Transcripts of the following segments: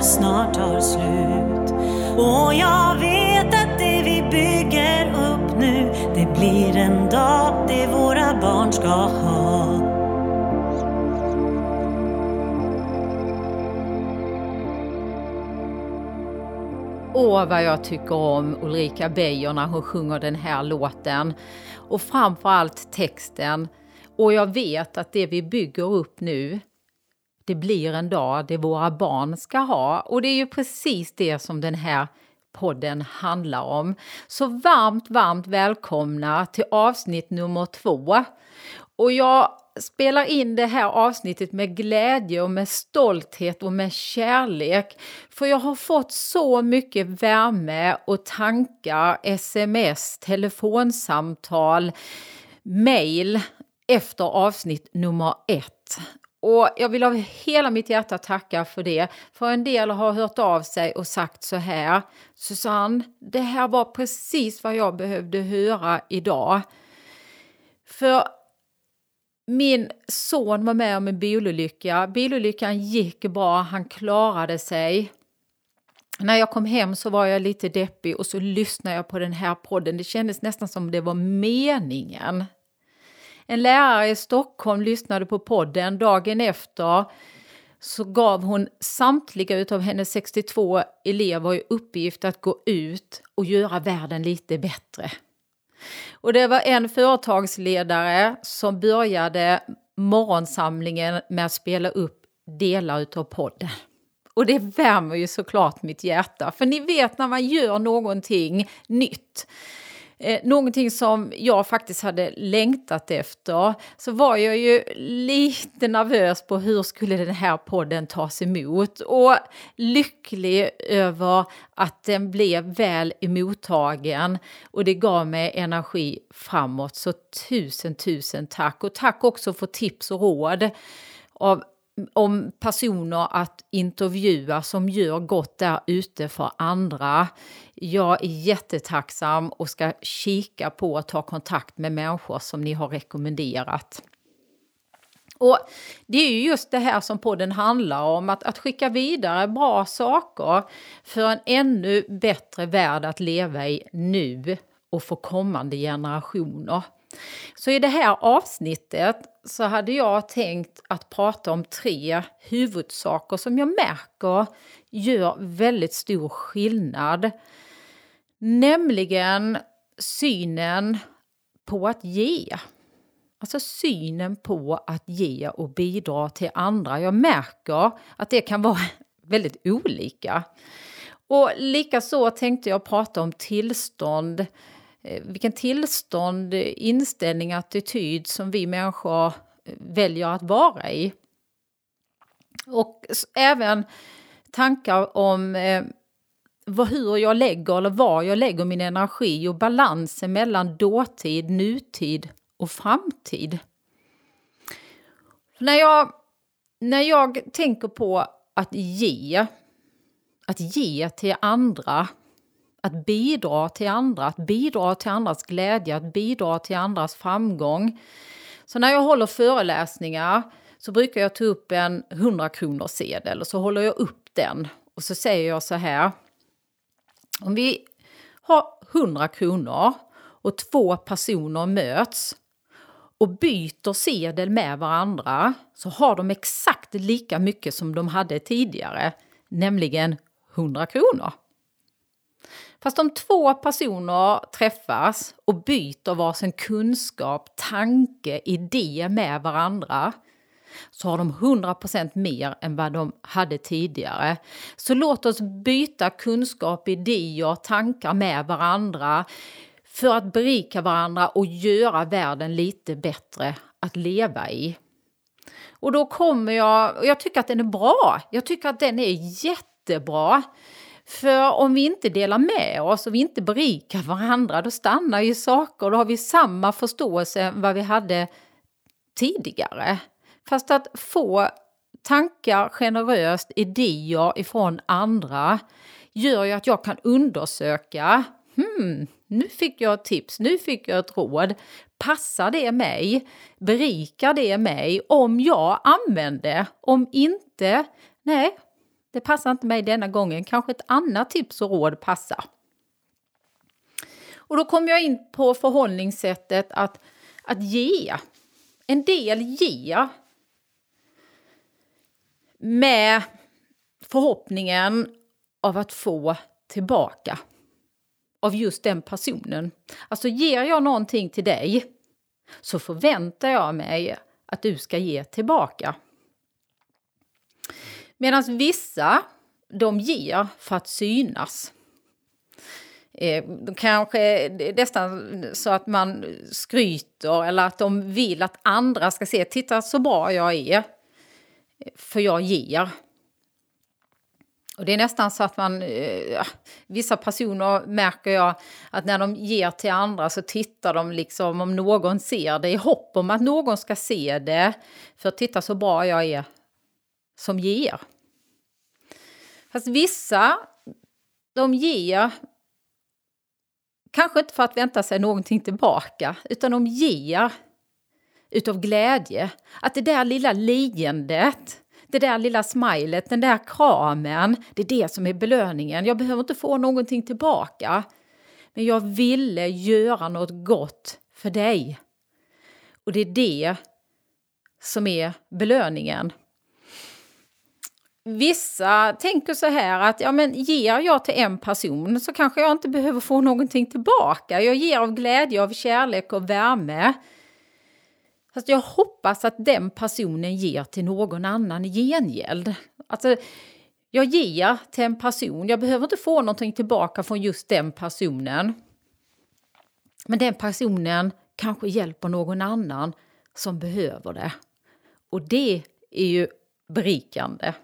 kanske snart tar slut. Och jag vet att det vi bygger upp nu, det blir en dag det våra barn ska ha. Åh, vad jag tycker om Ulrika Beijer när hon sjunger den här låten. Och framförallt texten. Och jag vet att det vi bygger upp nu, det blir en dag det våra barn ska ha. Och det är ju precis det som den här podden handlar om. Så varmt, varmt välkomna till avsnitt nummer två. Och jag spelar in det här avsnittet med glädje och med stolthet och med kärlek. För jag har fått så mycket värme och tankar, sms, telefonsamtal, mail efter avsnitt nummer ett. Och jag vill av hela mitt hjärta tacka för det. För en del har hört av sig och sagt så här. Susanne, det här var precis vad jag behövde höra idag. För min son var med om en bilolycka. Bilolyckan gick bra, han klarade sig. När jag kom hem så var jag lite deppig och så lyssnade jag på den här podden. Det kändes nästan som det var meningen. En lärare i Stockholm lyssnade på podden dagen efter så gav hon samtliga utav hennes 62 elever i uppgift att gå ut och göra världen lite bättre. Och det var en företagsledare som började morgonsamlingen med att spela upp delar utav podden. Och det värmer ju såklart mitt hjärta, för ni vet när man gör någonting nytt eh, någonting som jag faktiskt hade längtat efter så var jag ju lite nervös på hur skulle den här podden tas emot och lycklig över att den blev väl emottagen och det gav mig energi framåt. Så tusen, tusen tack! Och tack också för tips och råd av om personer att intervjua som gör gott där ute för andra. Jag är jättetacksam och ska kika på att ta kontakt med människor som ni har rekommenderat. Och det är ju just det här som podden handlar om, att, att skicka vidare bra saker för en ännu bättre värld att leva i nu och för kommande generationer. Så i det här avsnittet så hade jag tänkt att prata om tre huvudsaker som jag märker gör väldigt stor skillnad. Nämligen synen på att ge. Alltså synen på att ge och bidra till andra. Jag märker att det kan vara väldigt olika. Och likaså tänkte jag prata om tillstånd eh, vilken tillstånd, inställning, attityd som vi människor eh, väljer att vara i. Och även tankar om eh, vad, hur jag lägger eller var jag lägger min energi och balansen mellan dåtid, nutid och framtid. När jag, när jag tänker på att ge, att ge till andra att bidra till andra, att bidra till andras glädje, att bidra till andras framgång. Så när jag håller föreläsningar så brukar jag ta upp en 100 kronor sedel och så håller jag upp den och så säger jag så här. Om vi har 100 kronor och två personer möts och byter sedel med varandra så har de exakt lika mycket som de hade tidigare, nämligen 100 kronor. Fast om två personer träffas och byter varsin kunskap, tanke, idé med varandra så har de 100% mer än vad de hade tidigare. Så låt oss byta kunskap, idéer, tankar med varandra för att berika varandra och göra världen lite bättre att leva i. Och då kommer jag, och jag tycker att den är bra, jag tycker att den är jättebra. För om vi inte delar med oss och vi inte berikar varandra, då stannar ju saker. Då har vi samma förståelse vad vi hade tidigare. Fast att få tankar generöst, idéer ifrån andra gör ju att jag kan undersöka. Hmm, nu fick jag ett tips, nu fick jag ett råd. Passar det mig? Berikar det mig? Om jag använder Om inte, nej, det passar inte mig denna gången, kanske ett annat tips och råd passar. Och då kommer jag in på förhållningssättet att, att ge. En del ger med förhoppningen av att få tillbaka av just den personen. Alltså ger jag någonting till dig så förväntar jag mig att du ska ge tillbaka. Medan vissa, de ger för att synas. Eh, de kanske nästan så att man skryter eller att de vill att andra ska se, titta så bra jag är, för jag ger. Och det är nästan så att man, eh, vissa personer märker jag att när de ger till andra så tittar de liksom om någon ser det i hopp om att någon ska se det. För titta så bra jag är som ger. Fast vissa, de ger kanske inte för att vänta sig någonting tillbaka, utan de ger utav glädje. Att det där lilla leendet, det där lilla smilet, den där kramen, det är det som är belöningen. Jag behöver inte få någonting tillbaka. Men jag ville göra något gott för dig. Och det är det som är belöningen. Vissa tänker så här att ja, men ger jag till en person så kanske jag inte behöver få någonting tillbaka. Jag ger av glädje, av kärlek och värme. Fast jag hoppas att den personen ger till någon annan i gengäld. Alltså, jag ger till en person, jag behöver inte få någonting tillbaka från just den personen. Men den personen kanske hjälper någon annan som behöver det. Och det är ju berikande.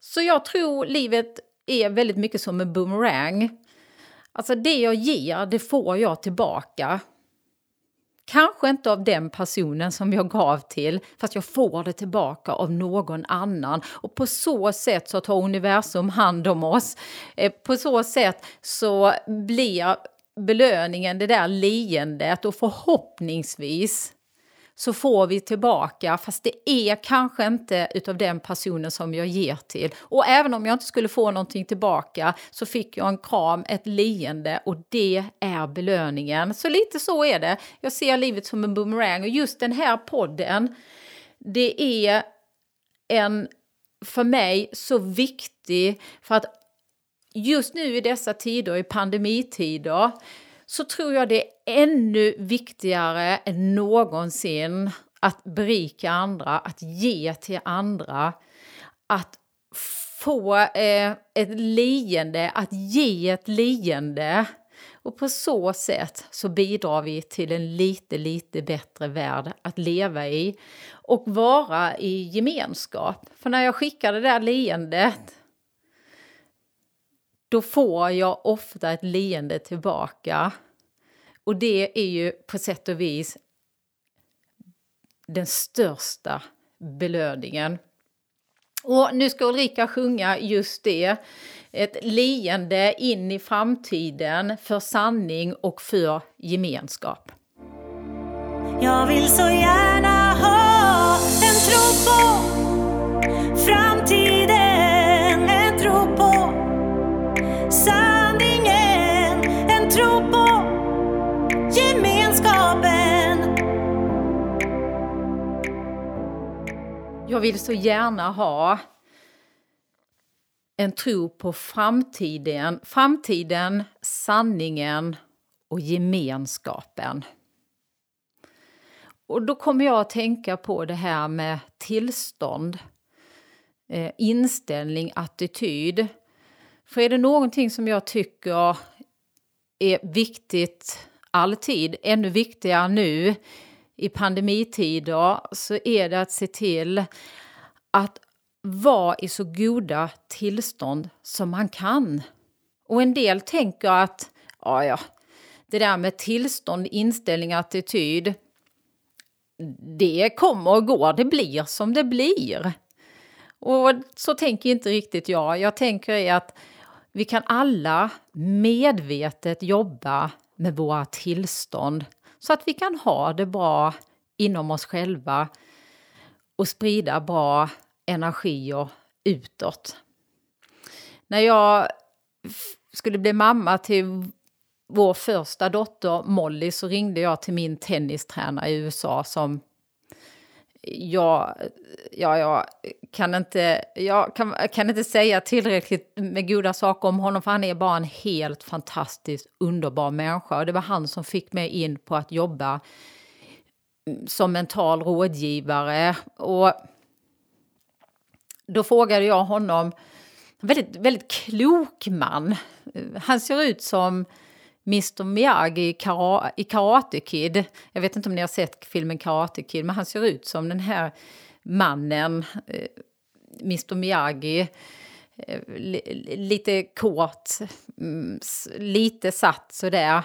Så jag tror livet är väldigt mycket som en boomerang. Alltså det jag ger, det får jag tillbaka. Kanske inte av den personen som jag gav till, fast jag får det tillbaka av någon annan. Och på så sätt så tar universum hand om oss. Eh, på så sätt så blir belöningen det där leendet och förhoppningsvis så får vi tillbaka, fast det är kanske inte utav den personen som jag ger till. Och även om jag inte skulle få någonting tillbaka så fick jag en kram, ett leende och det är belöningen. Så lite så är det. Jag ser livet som en boomerang och just den här podden, det är en för mig så viktig för att just nu i dessa tider, i pandemitider, så tror jag det är ännu viktigare än någonsin att berika andra, att ge till andra, att få eh, ett leende, att ge ett leende. Och på så sätt så bidrar vi till en lite, lite bättre värld att leva i och vara i gemenskap. För när jag skickar det där leendet då får jag ofta ett leende tillbaka. Och det är ju på sätt och vis den största belöningen. Och nu ska Ulrika sjunga just det. Ett leende in i framtiden för sanning och för gemenskap. Jag vill så gärna ha en tro på framtiden Jag vill så gärna ha en tro på framtiden, framtiden, sanningen och gemenskapen. Och då kommer jag att tänka på det här med tillstånd, eh, inställning, attityd. För är det någonting som jag tycker är viktigt alltid, ännu viktigare nu i pandemitider, så är det att se till att vara i så goda tillstånd som man kan. Och en del tänker att, ja ja, det där med tillstånd, inställning, attityd, det kommer och går, det blir som det blir. Och så tänker inte riktigt jag. Jag tänker att vi kan alla medvetet jobba med våra tillstånd så att vi kan ha det bra inom oss själva och sprida bra energier utåt. När jag skulle bli mamma till vår första dotter Molly så ringde jag till min tennistränare i USA som jag, ja, jag kan inte, jag kan, kan inte säga tillräckligt med goda saker om honom för han är bara en helt fantastiskt underbar människa. Och det var han som fick mig in på att jobba mm, som mental rådgivare. Och då frågade jag honom, en väldigt, väldigt klok man. Han ser ut som Mr Miyagi i, Kara i Karate Kid. Jag vet inte om ni har sett filmen Karate Kid, men han ser ut som den här mannen, eh, Mr Miyagi. Eh, lite kort, mm, lite satt sådär.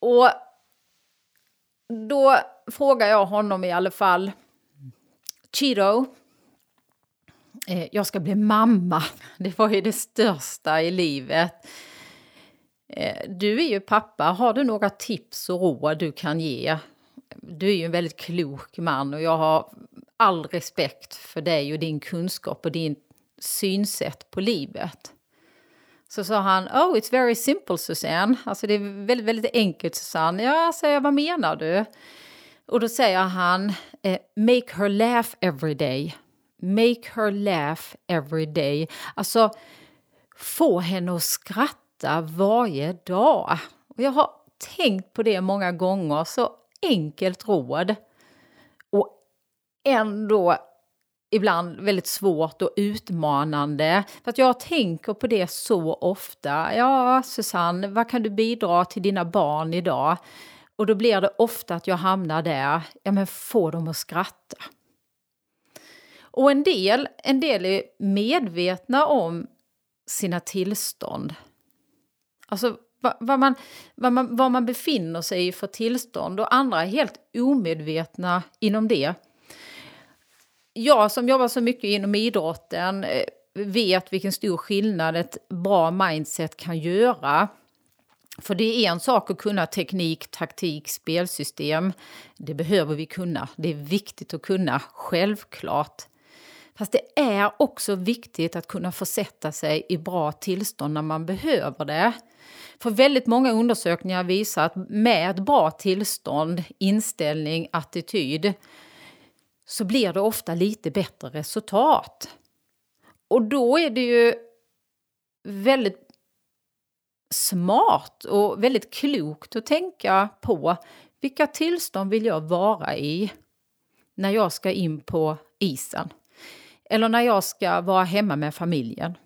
Och då frågar jag honom i alla fall. Cheeto, eh, jag ska bli mamma. Det var ju det största i livet. Eh, du är ju pappa, har du några tips och råd du kan ge? Du är ju en väldigt klok man och jag har all respekt för dig och din kunskap och din synsätt på livet. Så sa han, oh it's very simple Susanne, alltså det är väldigt, väldigt enkelt Susanne. Ja, säger jag, vad menar du? Och då säger han, eh, make her laugh every day. Make her laugh every day. Alltså, få henne att skratta äta varje dag. Och jag har tänkt på det många gånger, så enkelt råd. Och ändå ibland väldigt svårt och utmanande. För att jag tänker på det så ofta. Ja, Susanne, vad kan du bidra till dina barn idag? Och då blir det ofta att jag hamnar där, ja men få dem att skratta. Och en del, en del är medvetna om sina tillstånd. Alltså vad man, vad man, vad man befinner sig i för tillstånd och andra är helt omedvetna inom det. Jag som jobbar så mycket inom idrotten eh, vet vilken stor skillnad ett bra mindset kan göra. För det är en sak att kunna teknik, taktik, spelsystem. Det behöver vi kunna. Det är viktigt att kunna, självklart. Fast det är också viktigt att kunna försätta sig i bra tillstånd när man behöver det. För väldigt många undersökningar visar att med ett bra tillstånd, inställning, attityd så blir det ofta lite bättre resultat. Och då är det ju väldigt smart och väldigt klokt att tänka på vilka tillstånd vill jag vara i när jag ska in på isen? Eller när jag ska vara hemma med familjen?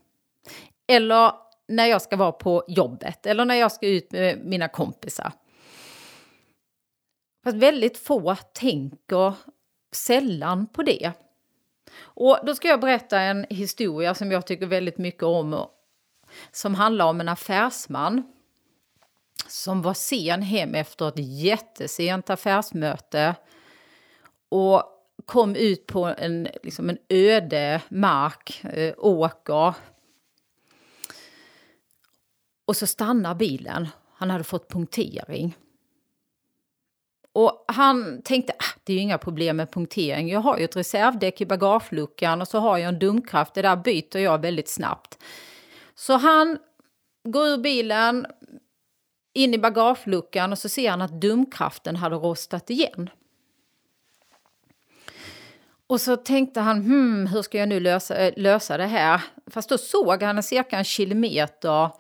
Eller när jag ska vara på jobbet eller när jag ska ut med mina kompisar. Fast väldigt få tänker sällan på det. Och då ska jag berätta en historia som jag tycker väldigt mycket om som handlar om en affärsman som var sen hem efter ett jättesent affärsmöte och kom ut på en, liksom en öde mark, eh, åker och så stannar bilen. Han hade fått punktering. Och han tänkte, ah, det är ju inga problem med punktering. Jag har ju ett reservdäck i bagageluckan och så har jag en dumkraft. Det där byter jag väldigt snabbt. Så han går ur bilen, in i bagageluckan och så ser han att dumkraften hade rostat igen. Och så tänkte han, hmm, hur ska jag nu lösa, eh, lösa det här? Fast då såg han cirka en kilometer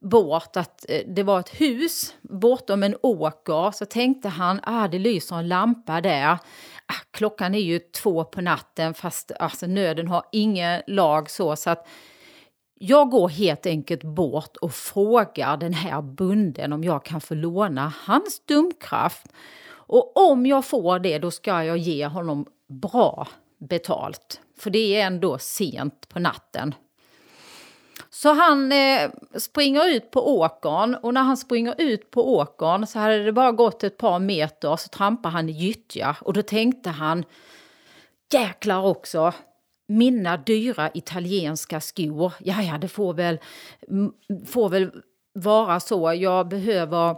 bort att eh, det var ett hus bortom en åker så tänkte han ah, det lyser en lampa där. Ah, klockan är ju två på natten fast alltså, nöden har ingen lag så, så att jag går helt enkelt bort och frågar den här bunden om jag kan få låna hans dumkraft. Och om jag får det då ska jag ge honom bra betalt. För det är ändå sent på natten. Så han eh, springer ut på åkern och när han springer ut på åkern så hade det bara gått ett par meter så trampar han i gyttja och då tänkte han jäklar också, mina dyra italienska skor, ja ja det får väl, mm, får väl vara så, jag behöver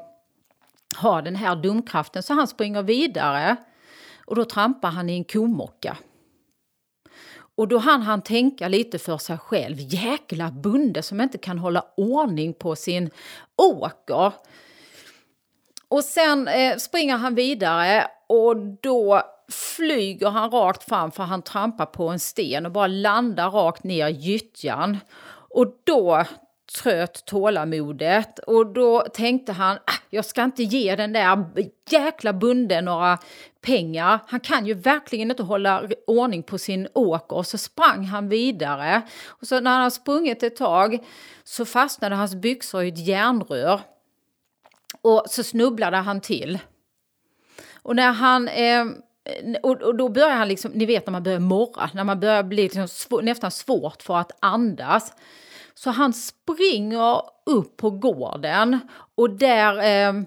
ha den här dumkraften så han springer vidare och då trampar han i en komocka. Och då hann han tänka lite för sig själv. Jäkla bonde som inte kan hålla ordning på sin åker. Och sen eh, springer han vidare och då flyger han rakt fram för han trampar på en sten och bara landar rakt ner i gyttjan. Och då tröt tålamodet och då tänkte han, ah, jag ska inte ge den där jäkla bunden några pengar. Han kan ju verkligen inte hålla ordning på sin åker. Och så sprang han vidare. Och så när han sprungit ett tag så fastnade hans byxor i ett järnrör. Och så snubblade han till. Och när han... Eh, och, då börjar han liksom, ni vet när man börjar morra, när man börjar bli liksom svår, nästan svårt för att andas. Så han springer upp på gården och där eh,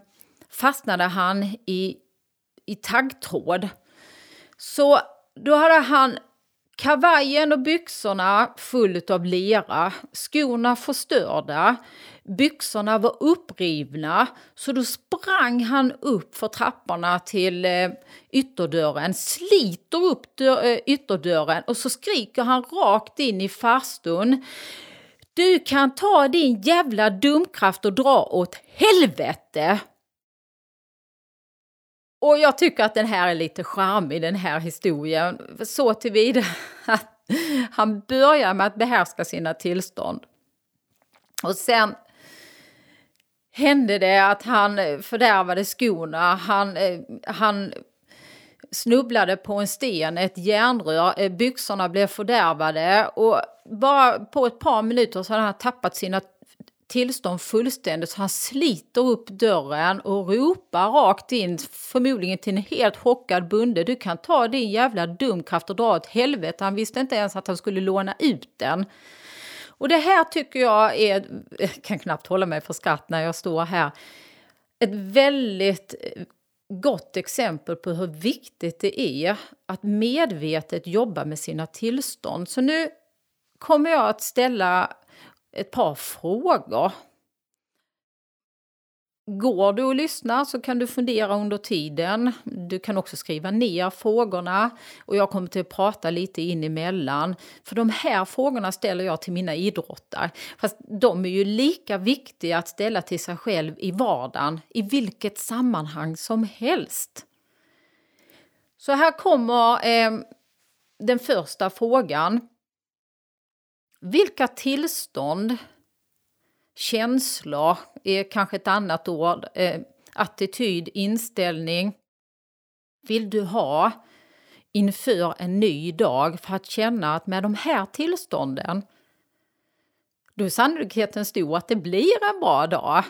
fastnade han i, i taggtråd. Så då hade han kavajen och byxorna fullt av lera, skorna förstörda, byxorna var upprivna så då sprang han upp för trapporna till eh, ytterdörren, sliter upp dör, eh, ytterdörren och så skriker han rakt in i farstun. Du kan ta din jävla dumkraft och dra åt helvete! Och jag tycker att den här är lite charmig, den här historien. Så tillvida att han börjar med att behärska sina tillstånd. Och sen hände det att han fördärvade skorna. Han, eh, han snubblade på en sten, ett järnrör, eh, byxorna blev fördärvade och bara på ett par minuter så hade han tappat sina tillstånd fullständigt så han sliter upp dörren och ropar rakt in, förmodligen till en helt chockad bonde. Du kan ta din jävla dumkraft och dra åt helvete. Han visste inte ens att han skulle låna ut den. Och det här tycker jag är, jag kan knappt hålla mig för skratt när jag står här, ett väldigt gott exempel på hur viktigt det är att medvetet jobba med sina tillstånd. Så nu kommer jag att ställa ett par frågor. Går du och lyssnar så kan du fundera under tiden. Du kan också skriva ner frågorna och jag kommer till att prata lite in emellan. För de här frågorna ställer jag till mina idrottare. Fast de är ju lika viktiga att ställa till sig själv i vardagen, i vilket sammanhang som helst. Så här kommer eh, den första frågan. Vilka tillstånd, känslor är kanske ett annat ord, eh, attityd, inställning. Vill du ha inför en ny dag för att känna att med de här tillstånden då är sannolikheten stor att det blir en bra dag.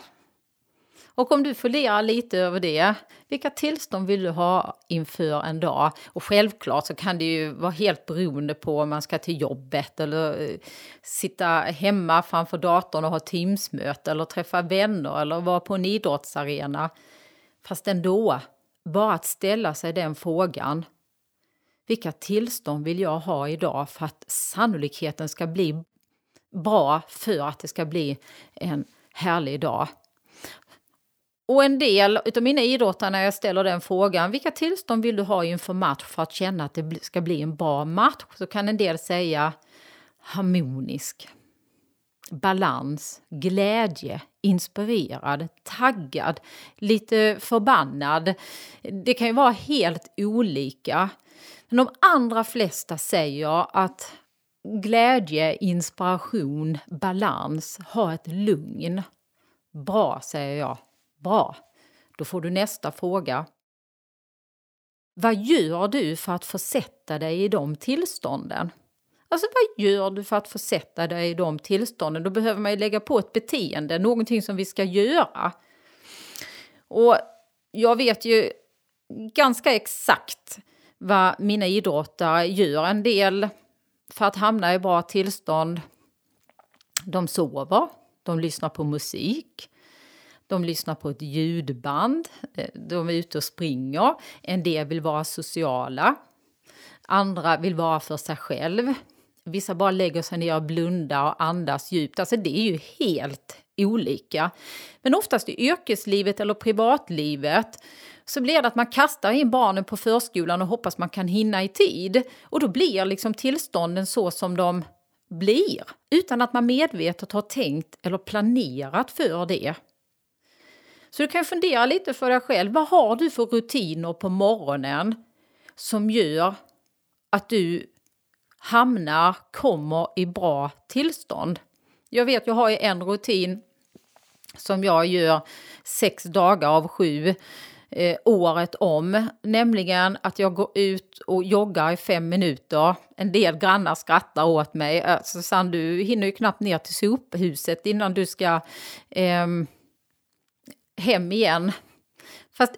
Och om du funderar lite över det, vilka tillstånd vill du ha inför en dag? Och självklart så kan det ju vara helt beroende på om man ska till jobbet eller eh, sitta hemma framför datorn och ha Teamsmöte eller träffa vänner eller vara på en idrottsarena. Fast ändå, bara att ställa sig den frågan. Vilka tillstånd vill jag ha idag för att sannolikheten ska bli bra för att det ska bli en härlig dag? Och en del av mina idrottare när jag ställer den frågan, vilka tillstånd vill du ha inför match för att känna att det ska bli en bra match? Så kan en del säga harmonisk, balans, glädje, inspirerad, taggad, lite förbannad. Det kan ju vara helt olika. Men de allra flesta säger att glädje, inspiration, balans ha ett lugn. Bra, säger jag. Bra. Då får du nästa fråga. Vad gör du för att försätta dig i de tillstånden? Alltså vad gör du för att försätta dig i de tillstånden? Då behöver man ju lägga på ett beteende, någonting som vi ska göra. Och jag vet ju ganska exakt vad mina idrottare gör. En del för att hamna i bra tillstånd, de sover, de lyssnar på musik, de lyssnar på ett ljudband, eh, de är ute och springer, en del vill vara sociala, andra vill vara för sig själv. Vissa bara lägger sig ner och blundar och andas djupt. Alltså det är ju helt olika. Men oftast i yrkeslivet eller privatlivet så blir det att man kastar in barnen på förskolan och hoppas man kan hinna i tid. Och då blir liksom tillstånden så som de blir, utan att man medvetet har tänkt eller planerat för det. Så du kan fundera lite för dig själv, vad har du för rutiner på morgonen som gör att du hamnar, kommer i bra tillstånd? Jag vet, jag har ju en rutin som jag gör sex dagar av sju eh, året om, nämligen att jag går ut och joggar i fem minuter. En del grannar skrattar åt mig. Alltså, Susanne, du hinner ju knappt ner till sophuset innan du ska eh, hem igen. Fast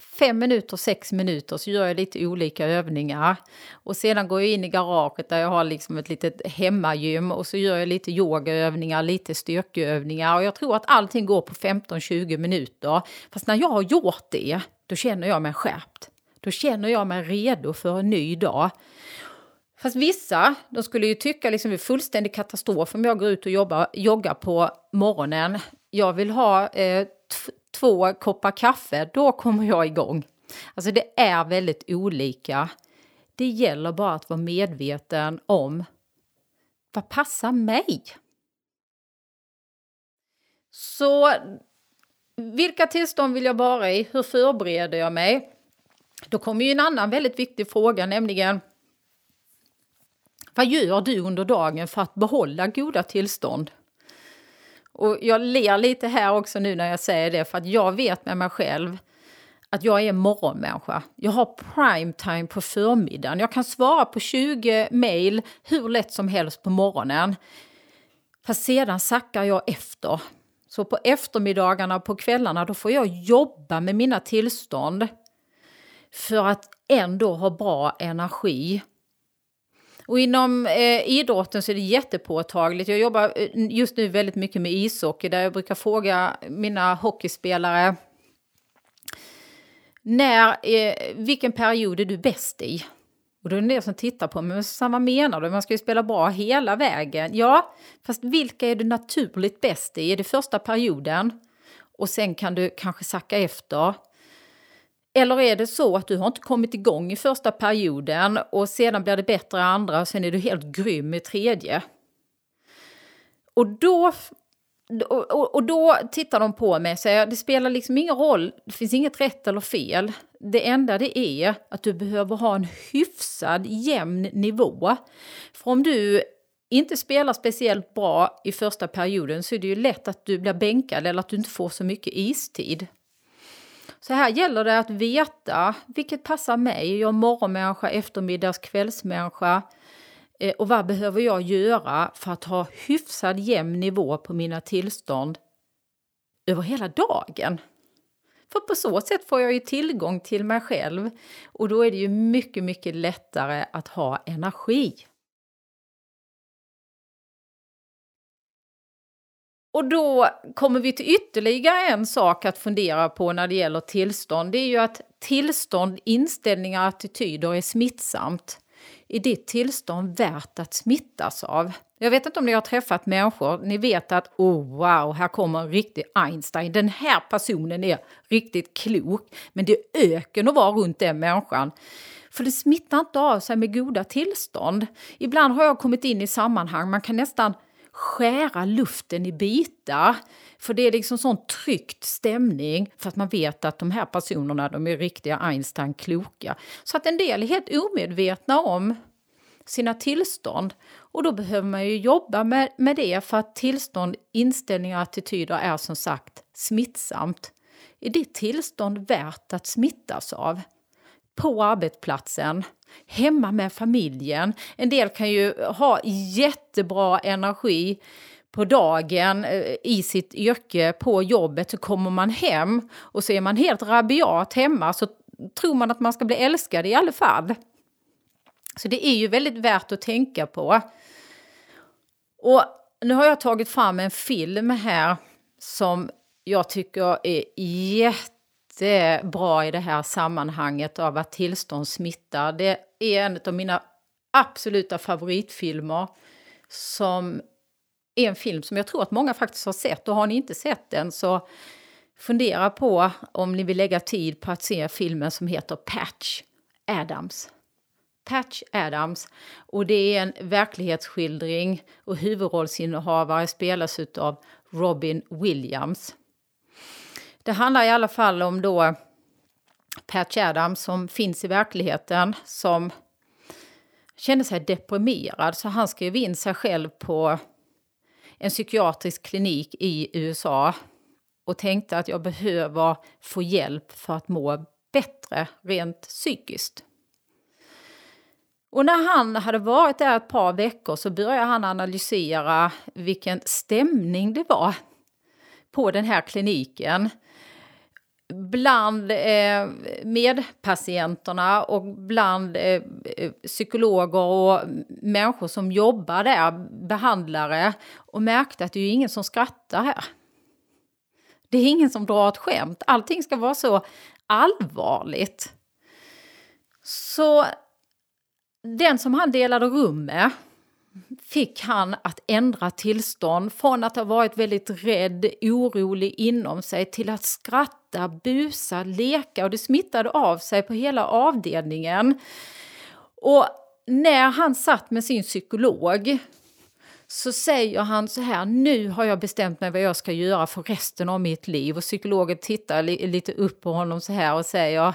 fem minuter, sex minuter så gör jag lite olika övningar. Och sedan går jag in i garaget där jag har liksom ett litet hemmagym och så gör jag lite yogaövningar, lite styrkeövningar och jag tror att allting går på 15-20 minuter. Fast när jag har gjort det, då känner jag mig skärpt. Då känner jag mig redo för en ny dag. Fast vissa, de skulle ju tycka liksom det är fullständig katastrof om jag går ut och jobbar, joggar på morgonen. Jag vill ha eh, två koppar kaffe, då kommer jag igång. Alltså det är väldigt olika. Det gäller bara att vara medveten om vad passar mig? Så vilka tillstånd vill jag vara i? Hur förbereder jag mig? Då kommer ju en annan väldigt viktig fråga, nämligen vad gör du under dagen för att behålla goda tillstånd? Och jag ler lite här också nu när jag säger det, för att jag vet med mig själv att jag är morgonmänniska. Jag har prime time på förmiddagen. Jag kan svara på 20 mejl hur lätt som helst på morgonen. Fast sedan sackar jag efter. Så på eftermiddagarna och på kvällarna då får jag jobba med mina tillstånd för att ändå ha bra energi och inom eh, idrotten så är det jättepåtagligt. Jag jobbar eh, just nu väldigt mycket med ishockey där jag brukar fråga mina hockeyspelare när, eh, vilken period är du bäst i? Och då är det en del som tittar på mig, men vad menar du? Man ska ju spela bra hela vägen. Ja, fast vilka är du naturligt bäst i? Är det första perioden? Och sen kan du kanske sacka efter. Eller är det så att du har inte kommit igång i första perioden och sedan blir det bättre i andra och sen är du helt grym i tredje? Och då, och, och då tittar de på mig och säger det spelar liksom ingen roll, det finns inget rätt eller fel. Det enda det är att du behöver ha en hyfsad jämn nivå. För om du inte spelar speciellt bra i första perioden så är det ju lätt att du blir bänkad eller att du inte får så mycket istid. Så här gäller det att veta vilket passar mig. Jag är morgonmänniska, eftermiddags, kvällsmänniska. Eh, och vad behöver jag göra för att ha hyfsad jämn nivå på mina tillstånd över hela dagen? För på så sätt får jag ju tillgång till mig själv och då är det ju mycket, mycket lättare att ha energi. Och då kommer vi till ytterligare en sak att fundera på när det gäller tillstånd. Det är ju att tillstånd, inställningar och attityder är smittsamt. Är ditt tillstånd värt att smittas av? Jag vet inte om ni har träffat människor, ni vet att oh wow, här kommer en riktig Einstein. Den här personen är riktigt klok, men det är öken att vara runt den människan. För det smittar inte av sig med goda tillstånd. Ibland har jag kommit in i sammanhang, man kan nästan skära luften i bitar. För det är liksom sån tryckt stämning för att man vet att de här personerna de är riktiga Einstein-kloka. Så att en del är helt omedvetna om sina tillstånd. Och då behöver man ju jobba med, med det för att tillstånd, inställningar och attityder är som sagt smittsamt. Är ditt tillstånd värt att smittas av? På arbetsplatsen, hemma med familjen. En del kan ju ha jättebra energi på dagen eh, i sitt yrke på jobbet så kommer man hem och så är man helt rabiat hemma så tror man att man ska bli älskad i alla fall. Så det är ju väldigt värt att tänka på. Och nu har jag tagit fram en film här som jag tycker är jätte är bra i det här sammanhanget av att tillstånd smittar. Det är en av mina absoluta favoritfilmer som är en film som jag tror att många faktiskt har sett och har ni inte sett den så fundera på om ni vill lägga tid på att se filmen som heter Patch Adams. Patch Adams. Och det är en verklighetsskildring och huvudrollsinnehavare spelas av Robin Williams. Det handlar i alla fall om då Patch Adams som finns i verkligheten som kände sig deprimerad så han skrev in sig själv på en psykiatrisk klinik i USA och tänkte att jag behöver få hjälp för att må bättre rent psykiskt. Och när han hade varit där ett par veckor så började han analysera vilken stämning det var på den här kliniken. Bland eh, medpatienterna och bland eh, psykologer och människor som jobbar där, behandlare, och märkte att det är ingen som skrattar här. Det är ingen som drar ett skämt. Allting ska vara så allvarligt. Så den som han delade rum med fick han att ändra tillstånd från att ha varit väldigt rädd, orolig inom sig till att skratta, busa, leka och det smittade av sig på hela avdelningen. Och när han satt med sin psykolog så säger han så här, nu har jag bestämt mig vad jag ska göra för resten av mitt liv. Och psykologen tittar li lite upp på honom så här och säger,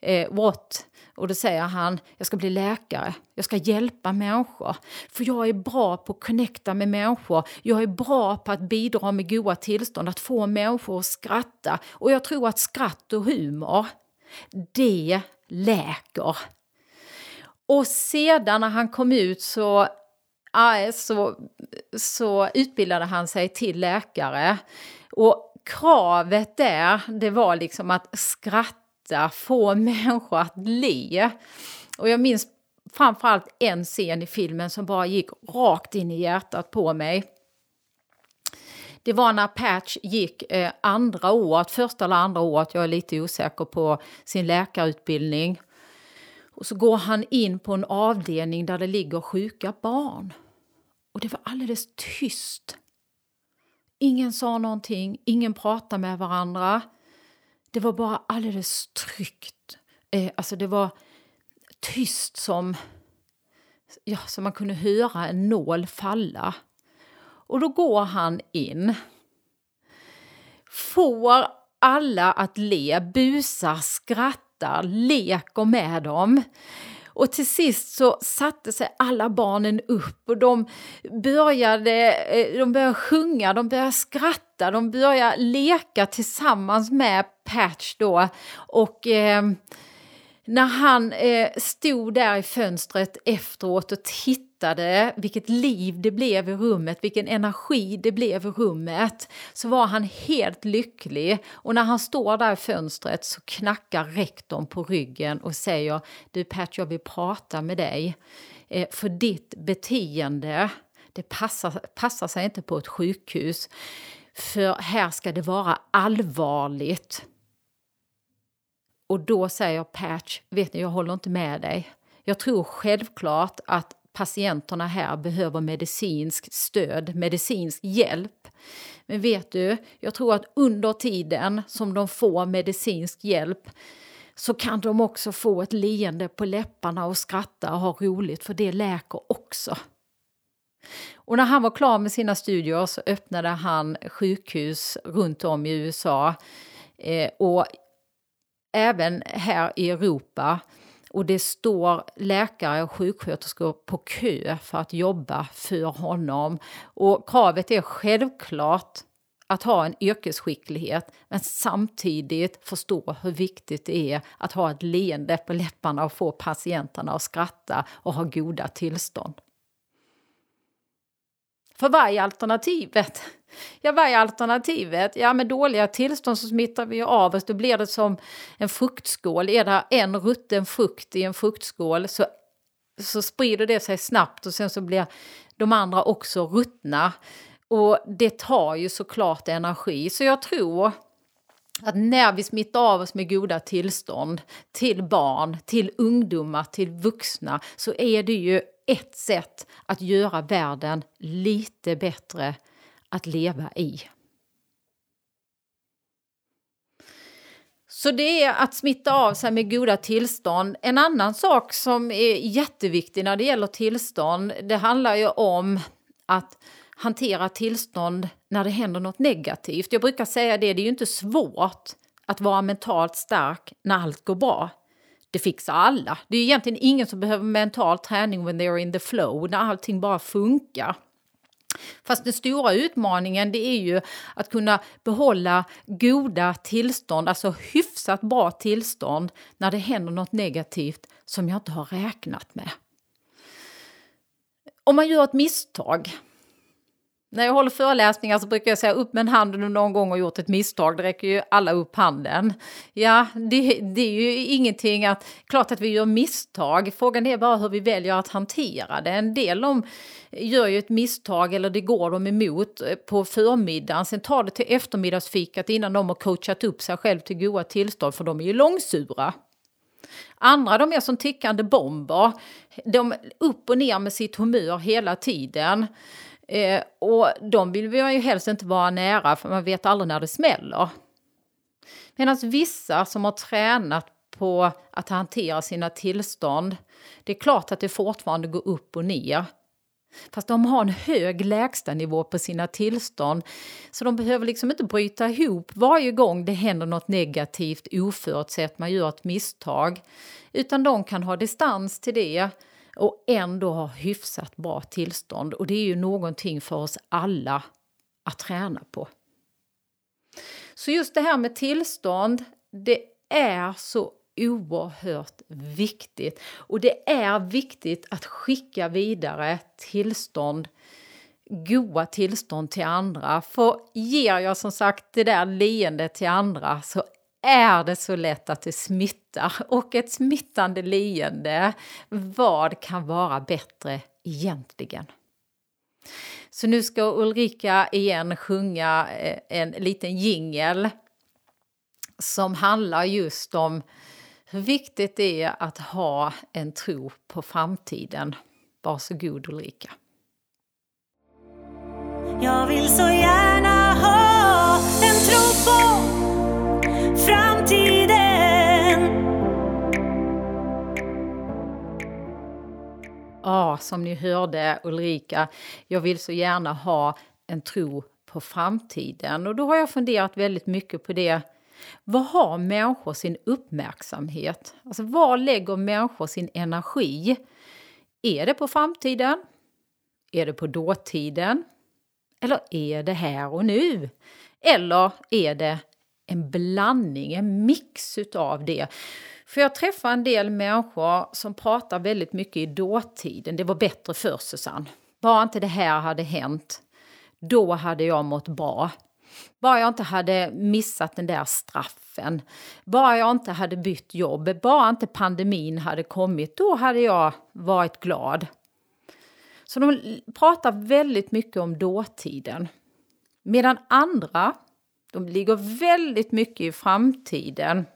eh, what? Och då säger han, jag ska bli läkare, jag ska hjälpa människor. För jag är bra på att connecta med människor, jag är bra på att bidra med goda tillstånd, att få människor att skratta. Och jag tror att skratt och humor, det läker. Och sedan när han kom ut så så, så utbildade han sig till läkare. Och kravet där, det var liksom att skratta, få människor att le. Och jag minns framförallt en scen i filmen som bara gick rakt in i hjärtat på mig. Det var när Patch gick eh, andra året, första eller andra året, jag är lite osäker på sin läkarutbildning. Och så går han in på en avdelning där det ligger sjuka barn. Och det var alldeles tyst. Ingen sa någonting, ingen pratade med varandra. Det var bara alldeles tryggt. Eh, alltså det var tyst som, ja, som man kunde höra en nål falla. Och då går han in. Får alla att le, busar, skrattar, leker med dem. Och till sist så satte sig alla barnen upp och de började, eh, de började sjunga, de började skratta, de började leka tillsammans med Patch då. Och eh, när han eh, stod där i fönstret efteråt och tittade vilket liv det blev i rummet, vilken energi det blev i rummet, så var han helt lycklig. Och när han står där i fönstret så knackar rektorn på ryggen och säger Du Pat, jag vill prata med dig. Eh, för ditt beteende, det passar, passar sig inte på ett sjukhus. För här ska det vara allvarligt. Och då säger Patch, vet ni, jag håller inte med dig. Jag tror självklart att patienterna här behöver medicinsk stöd, medicinsk hjälp. Men vet du, jag tror att under tiden som de får medicinsk hjälp så kan de också få ett leende på läpparna och skratta och ha roligt, för det läker också. Och när han var klar med sina studier så öppnade han sjukhus runt om i USA. Eh, och även här i Europa. Och det står läkare och sjuksköterskor på kö för att jobba för honom. Och kravet är självklart att ha en yrkesskicklighet men samtidigt förstå hur viktigt det är att ha ett leende på läpparna och få patienterna att skratta och ha goda tillstånd. För vad är alternativet? Ja, vad är alternativet? Ja, med dåliga tillstånd så smittar vi av oss. Då blir det som en fruktskål. Är det en rutten frukt i en fruktskål så, så sprider det sig snabbt och sen så blir de andra också ruttna. Och det tar ju såklart energi. Så jag tror att när vi smittar av oss med goda tillstånd till barn, till ungdomar, till vuxna så är det ju ett sätt att göra världen lite bättre att leva i. Så det är att smitta av sig med goda tillstånd. En annan sak som är jätteviktig när det gäller tillstånd, det handlar ju om att hantera tillstånd när det händer något negativt. Jag brukar säga det, det är ju inte svårt att vara mentalt stark när allt går bra. Det fixar alla. Det är egentligen ingen som behöver mental träning when they are in the flow, när allting bara funkar. Fast den stora utmaningen det är ju att kunna behålla goda tillstånd, alltså hyfsat bra tillstånd när det händer något negativt som jag inte har räknat med. Om man gör ett misstag, när jag håller föreläsningar så brukar jag säga upp med en hand om du någon gång har gjort ett misstag. Det räcker ju alla upp handen. Ja, det, det, är ju ingenting att... Klart att vi gör misstag. Frågan är bara hur vi väljer att hantera det. En del de gör ju ett misstag eller det går de emot på förmiddagen. Sen tar det till eftermiddagsfikat innan de har coachat upp sig själv till goda tillstånd för de är ju långsura. Andra de är som tickande bomber. De upp och ner med sitt humör hela tiden. Eh, och de vill vi ju helst inte vara nära för man vet aldrig när det smäller. Medan vissa som har tränat på att hantera sina tillstånd, det är klart att det fortfarande går upp och ner. Fast de har en hög lägstanivå på sina tillstånd så de behöver liksom inte bryta ihop varje gång det händer något negativt oförutsett, man gör ett misstag. Utan de kan ha distans till det och ändå ha hyfsat bra tillstånd. Och det är ju någonting för oss alla att träna på. Så just det här med tillstånd, det är så oerhört viktigt. Och det är viktigt att skicka vidare tillstånd, goda tillstånd till andra. För ger jag som sagt det där leendet till andra så är det så lätt att det smittar. Och ett smittande leende, vad kan vara bättre egentligen? Så nu ska Ulrika igen sjunga eh, en liten jingel som handlar just om hur viktigt det är att ha en tro på framtiden. Varsågod Ulrika. Jag vill så gärna ha en tro på framtiden Ja, som ni hörde Ulrika, jag vill så gärna ha en tro på framtiden. Och då har jag funderat väldigt mycket på det. Vad har människor sin uppmärksamhet? Alltså var lägger människor sin energi? Är det på framtiden? Är det på dåtiden? Eller är det här och nu? Eller är det en blandning, en mix utav det. För jag träffar en del människor som pratar väldigt mycket i dåtiden. Det var bättre för Susanne. Bara inte det här hade hänt, då hade jag mått bra. Bara jag inte hade missat den där straffen. Bara jag inte hade bytt jobb. Bara inte pandemin hade kommit. Då hade jag varit glad. Så de pratar väldigt mycket om dåtiden. Medan andra de ligger väldigt mycket i framtiden.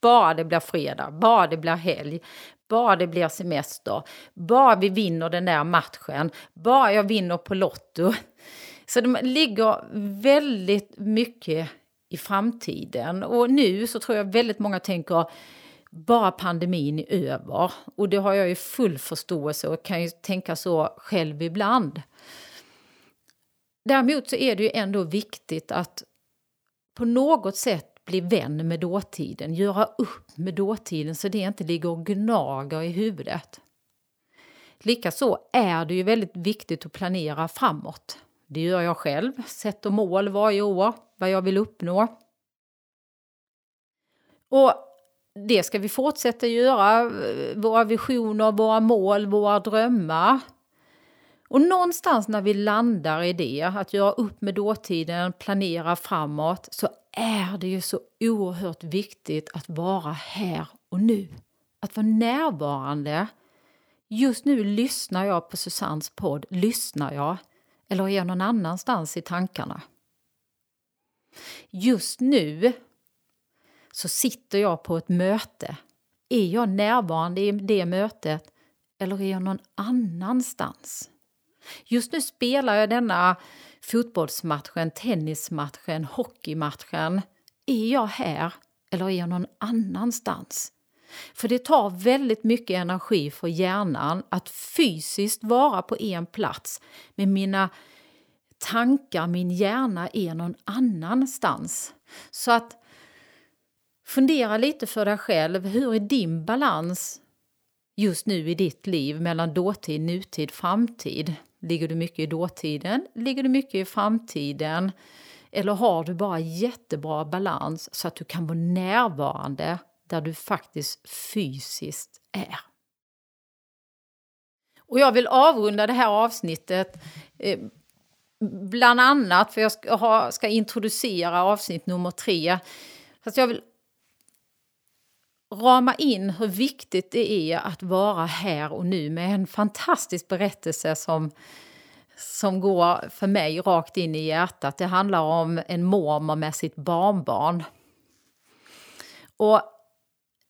Bara det blir fredag, bara det blir helg, bara det blir semester, bara vi vinner den där matchen, bara jag vinner på Lotto. Så de ligger väldigt mycket i framtiden. Och nu så tror jag väldigt många tänker bara pandemin är över. Och det har jag ju full förståelse och kan ju tänka så själv ibland. Däremot så är det ju ändå viktigt att på något sätt bli vän med dåtiden, göra upp med dåtiden så det inte ligger och gnager i huvudet. Likaså är det ju väldigt viktigt att planera framåt. Det gör jag själv, sätter mål varje år, vad jag vill uppnå. Och det ska vi fortsätta göra, eh, våra visioner, våra mål, våra drömmar. Och någonstans när vi landar i det, att göra upp med dåtiden, planera framåt, så är det ju så oerhört viktigt att vara här och nu. Att vara närvarande. Just nu lyssnar jag på Susannes podd. Lyssnar jag? Eller är jag någon annanstans i tankarna? Just nu så sitter jag på ett möte. Är jag närvarande i det mötet eller är jag någon annanstans? Just nu spelar jag denna fotbollsmatchen, tennismatchen, hockeymatchen. Är jag här eller är jag någon annanstans? För det tar väldigt mycket energi för hjärnan att fysiskt vara på en plats med mina tankar, min hjärna är någon annanstans. Så att fundera lite för dig själv, hur är din balans just nu i ditt liv mellan dåtid, nutid, framtid? Ligger du mycket i dåtiden? Ligger du mycket i framtiden? Eller har du bara jättebra balans så att du kan vara närvarande där du faktiskt fysiskt är? Och jag vill avrunda det här avsnittet eh, bland annat för jag ska, ha, ska introducera avsnitt nummer tre. Fast jag vill rama in hur viktigt det är att vara här och nu med en fantastisk berättelse som, som går för mig rakt in i hjärtat. Det handlar om en mormor med sitt barnbarn. Och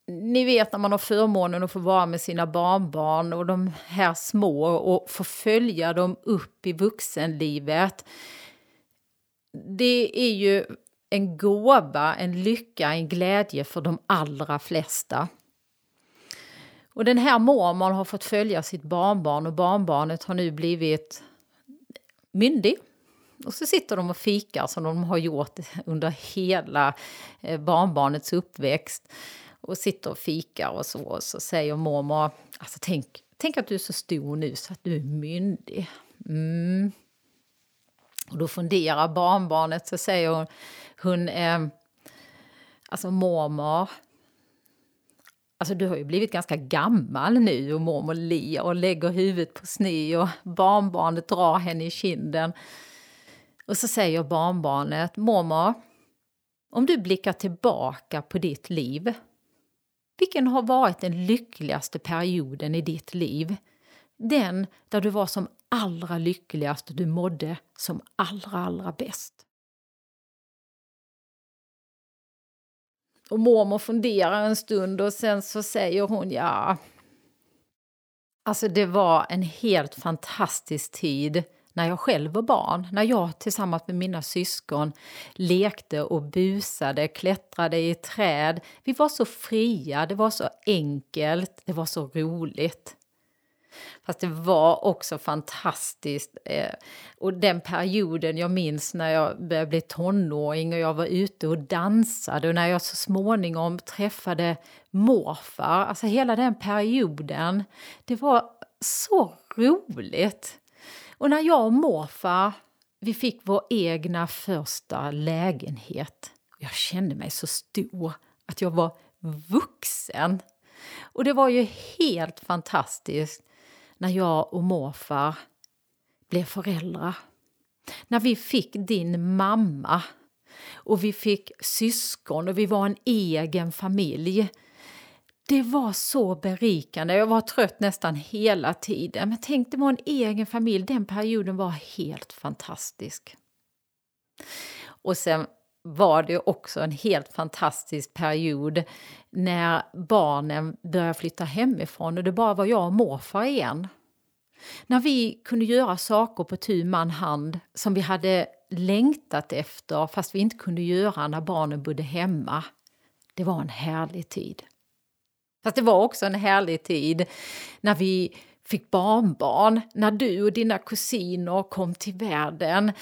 ni vet när man har förmånen att få vara med sina barnbarn och de här små och få följa dem upp i vuxenlivet. Det är ju en gåva, en lycka, en glädje för de allra flesta. Och den här mormor har fått följa sitt barnbarn och barnbarnet har nu blivit myndig. Och så sitter de och fikar som de har gjort under hela eh, barnbarnets uppväxt. Och sitter och fikar och så, och så säger mormor, alltså tänk, tänk att du är så stor nu så att du är myndig. Mm. Och då funderar barnbarnet, så säger hon, hon är, alltså mormor, Alltså du har ju blivit ganska gammal nu och mormor ler och lägger huvudet på sned och barnbarnet drar henne i kinden. Och så säger barnbarnet, mormor, om du blickar tillbaka på ditt liv, vilken har varit den lyckligaste perioden i ditt liv? Den där du var som allra lyckligast och du mådde som allra, allra bäst. Och mormor funderar en stund och sen så säger hon ja. Alltså det var en helt fantastisk tid när jag själv var barn, när jag tillsammans med mina syskon lekte och busade, klättrade i träd. Vi var så fria, det var så enkelt, det var så roligt. Fast det var också fantastiskt. Eh, och den perioden jag minns när jag började bli tonåring och jag var ute och dansade och när jag så småningom träffade morfar. Alltså hela den perioden. Det var så roligt. Och när jag och morfar vi fick vår egna första lägenhet. Jag kände mig så stor att jag var vuxen. Och det var ju helt fantastiskt när jag och morfar blev föräldrar. När vi fick din mamma och vi fick syskon och vi var en egen familj. Det var så berikande. Jag var trött nästan hela tiden. Men tänk, det var en egen familj. Den perioden var helt fantastisk. Och sen var det också en helt fantastisk period när barnen började flytta hemifrån och det bara var jag och morfar igen. När vi kunde göra saker på tu man hand som vi hade längtat efter fast vi inte kunde göra när barnen bodde hemma. Det var en härlig tid. Fast det var också en härlig tid när vi fick barnbarn, när du och dina kusiner kom till världen.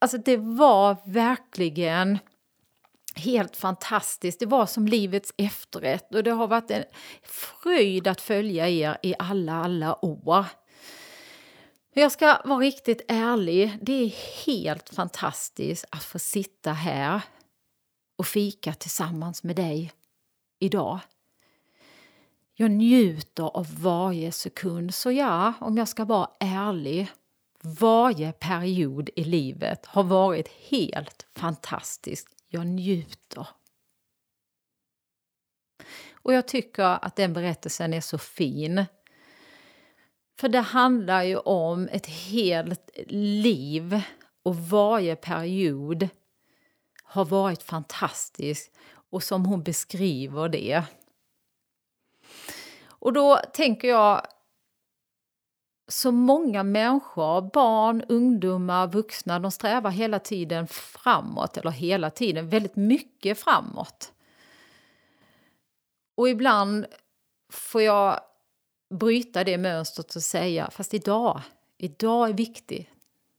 Alltså det var verkligen helt fantastiskt. Det var som livets efterrätt och det har varit en fröjd att följa er i alla, alla år. Jag ska vara riktigt ärlig, det är helt fantastiskt att få sitta här och fika tillsammans med dig idag. Jag njuter av varje sekund, så ja, om jag ska vara ärlig, varje period i livet har varit helt fantastisk. Jag njuter. Och jag tycker att den berättelsen är så fin. För det handlar ju om ett helt liv och varje period har varit fantastisk och som hon beskriver det. Och då tänker jag så många människor, barn, ungdomar, vuxna, de strävar hela tiden framåt, eller hela tiden, väldigt mycket framåt. Och ibland får jag bryta det mönstret och säga, fast idag, idag är viktig.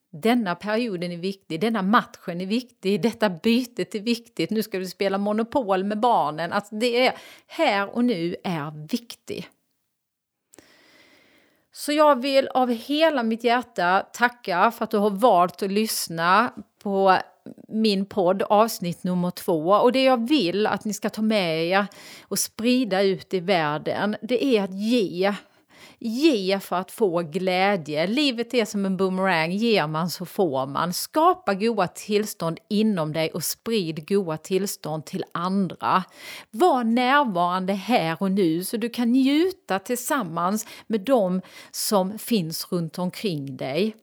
Denna perioden är viktig, denna matchen är viktig, detta bytet är viktigt, nu ska du spela Monopol med barnen. Alltså det är här och nu är viktigt. Så jag vill av hela mitt hjärta tacka för att du har valt att lyssna på min podd avsnitt nummer två. Och det jag vill att ni ska ta med er och sprida ut i världen, det är att ge Ge för att få glädje. Livet är som en boomerang, ger man så får man. Skapa goda tillstånd inom dig och sprid goda tillstånd till andra. Var närvarande här och nu så du kan njuta tillsammans med dem som finns runt omkring dig.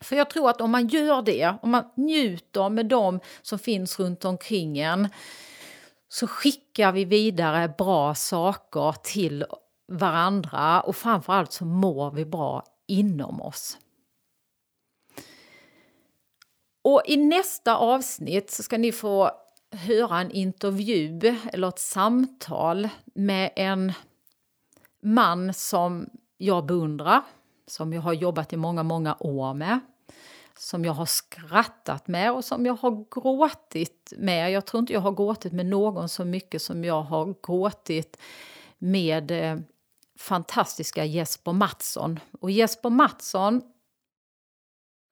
För jag tror att om man gör det, om man njuter med dem som finns runt omkring en så skickar vi vidare bra saker till varandra och framförallt så mår vi bra inom oss. Och i nästa avsnitt så ska ni få höra en intervju eller ett samtal med en man som jag beundrar, som jag har jobbat i många, många år med, som jag har skrattat med och som jag har gråtit med. Jag tror inte jag har gråtit med någon så mycket som jag har gråtit med eh, fantastiska Jesper Mattsson. Och Jesper Mattsson,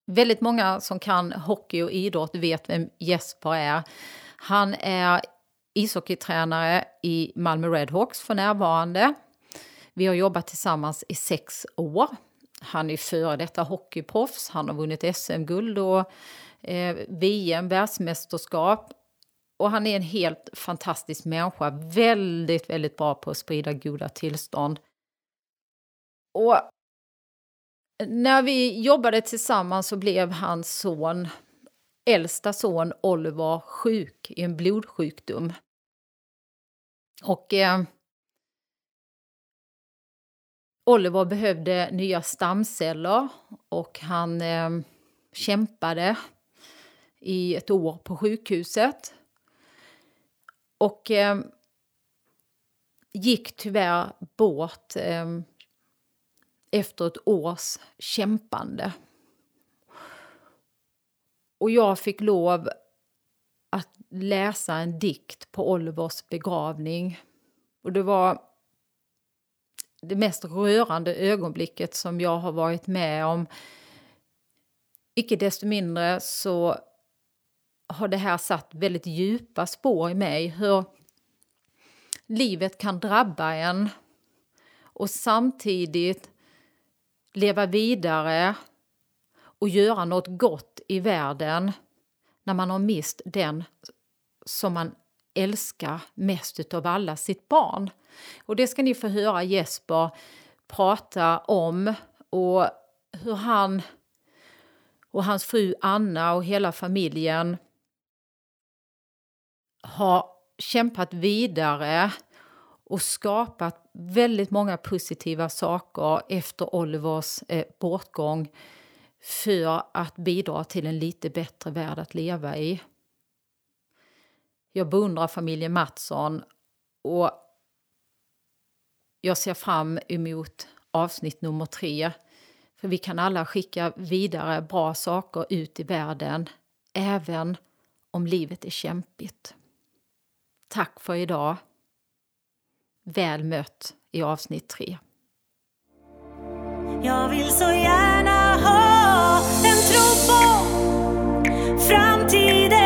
väldigt många som kan hockey och idrott vet vem Jesper är. Han är ishockeytränare i Malmö Redhawks för närvarande. Vi har jobbat tillsammans i sex år. Han är före detta hockeyproffs, han har vunnit SM-guld och eh, VM, världsmästerskap. Och han är en helt fantastisk människa, väldigt, väldigt bra på att sprida goda tillstånd. Och när vi jobbade tillsammans så blev hans son, äldsta son Oliver, sjuk i en blodsjukdom. Och eh, Oliver behövde nya stamceller och han eh, kämpade i ett år på sjukhuset. Och eh, gick tyvärr bort eh, efter ett års kämpande. Och jag fick lov att läsa en dikt på Olivers begravning. Och det var det mest rörande ögonblicket som jag har varit med om. Icke desto mindre så har det här satt väldigt djupa spår i mig. Hur livet kan drabba en och samtidigt leva vidare och göra något gott i världen när man har mist den som man älskar mest av alla, sitt barn. Och det ska ni få höra Jesper prata om och hur han och hans fru Anna och hela familjen har kämpat vidare och skapat väldigt många positiva saker efter Olivers eh, bortgång för att bidra till en lite bättre värld att leva i. Jag beundrar familjen Mattsson och jag ser fram emot avsnitt nummer tre. För vi kan alla skicka vidare bra saker ut i världen, även om livet är kämpigt. Tack för idag Väl mött i avsnitt 3. Jag vill så gärna ha en tro på framtiden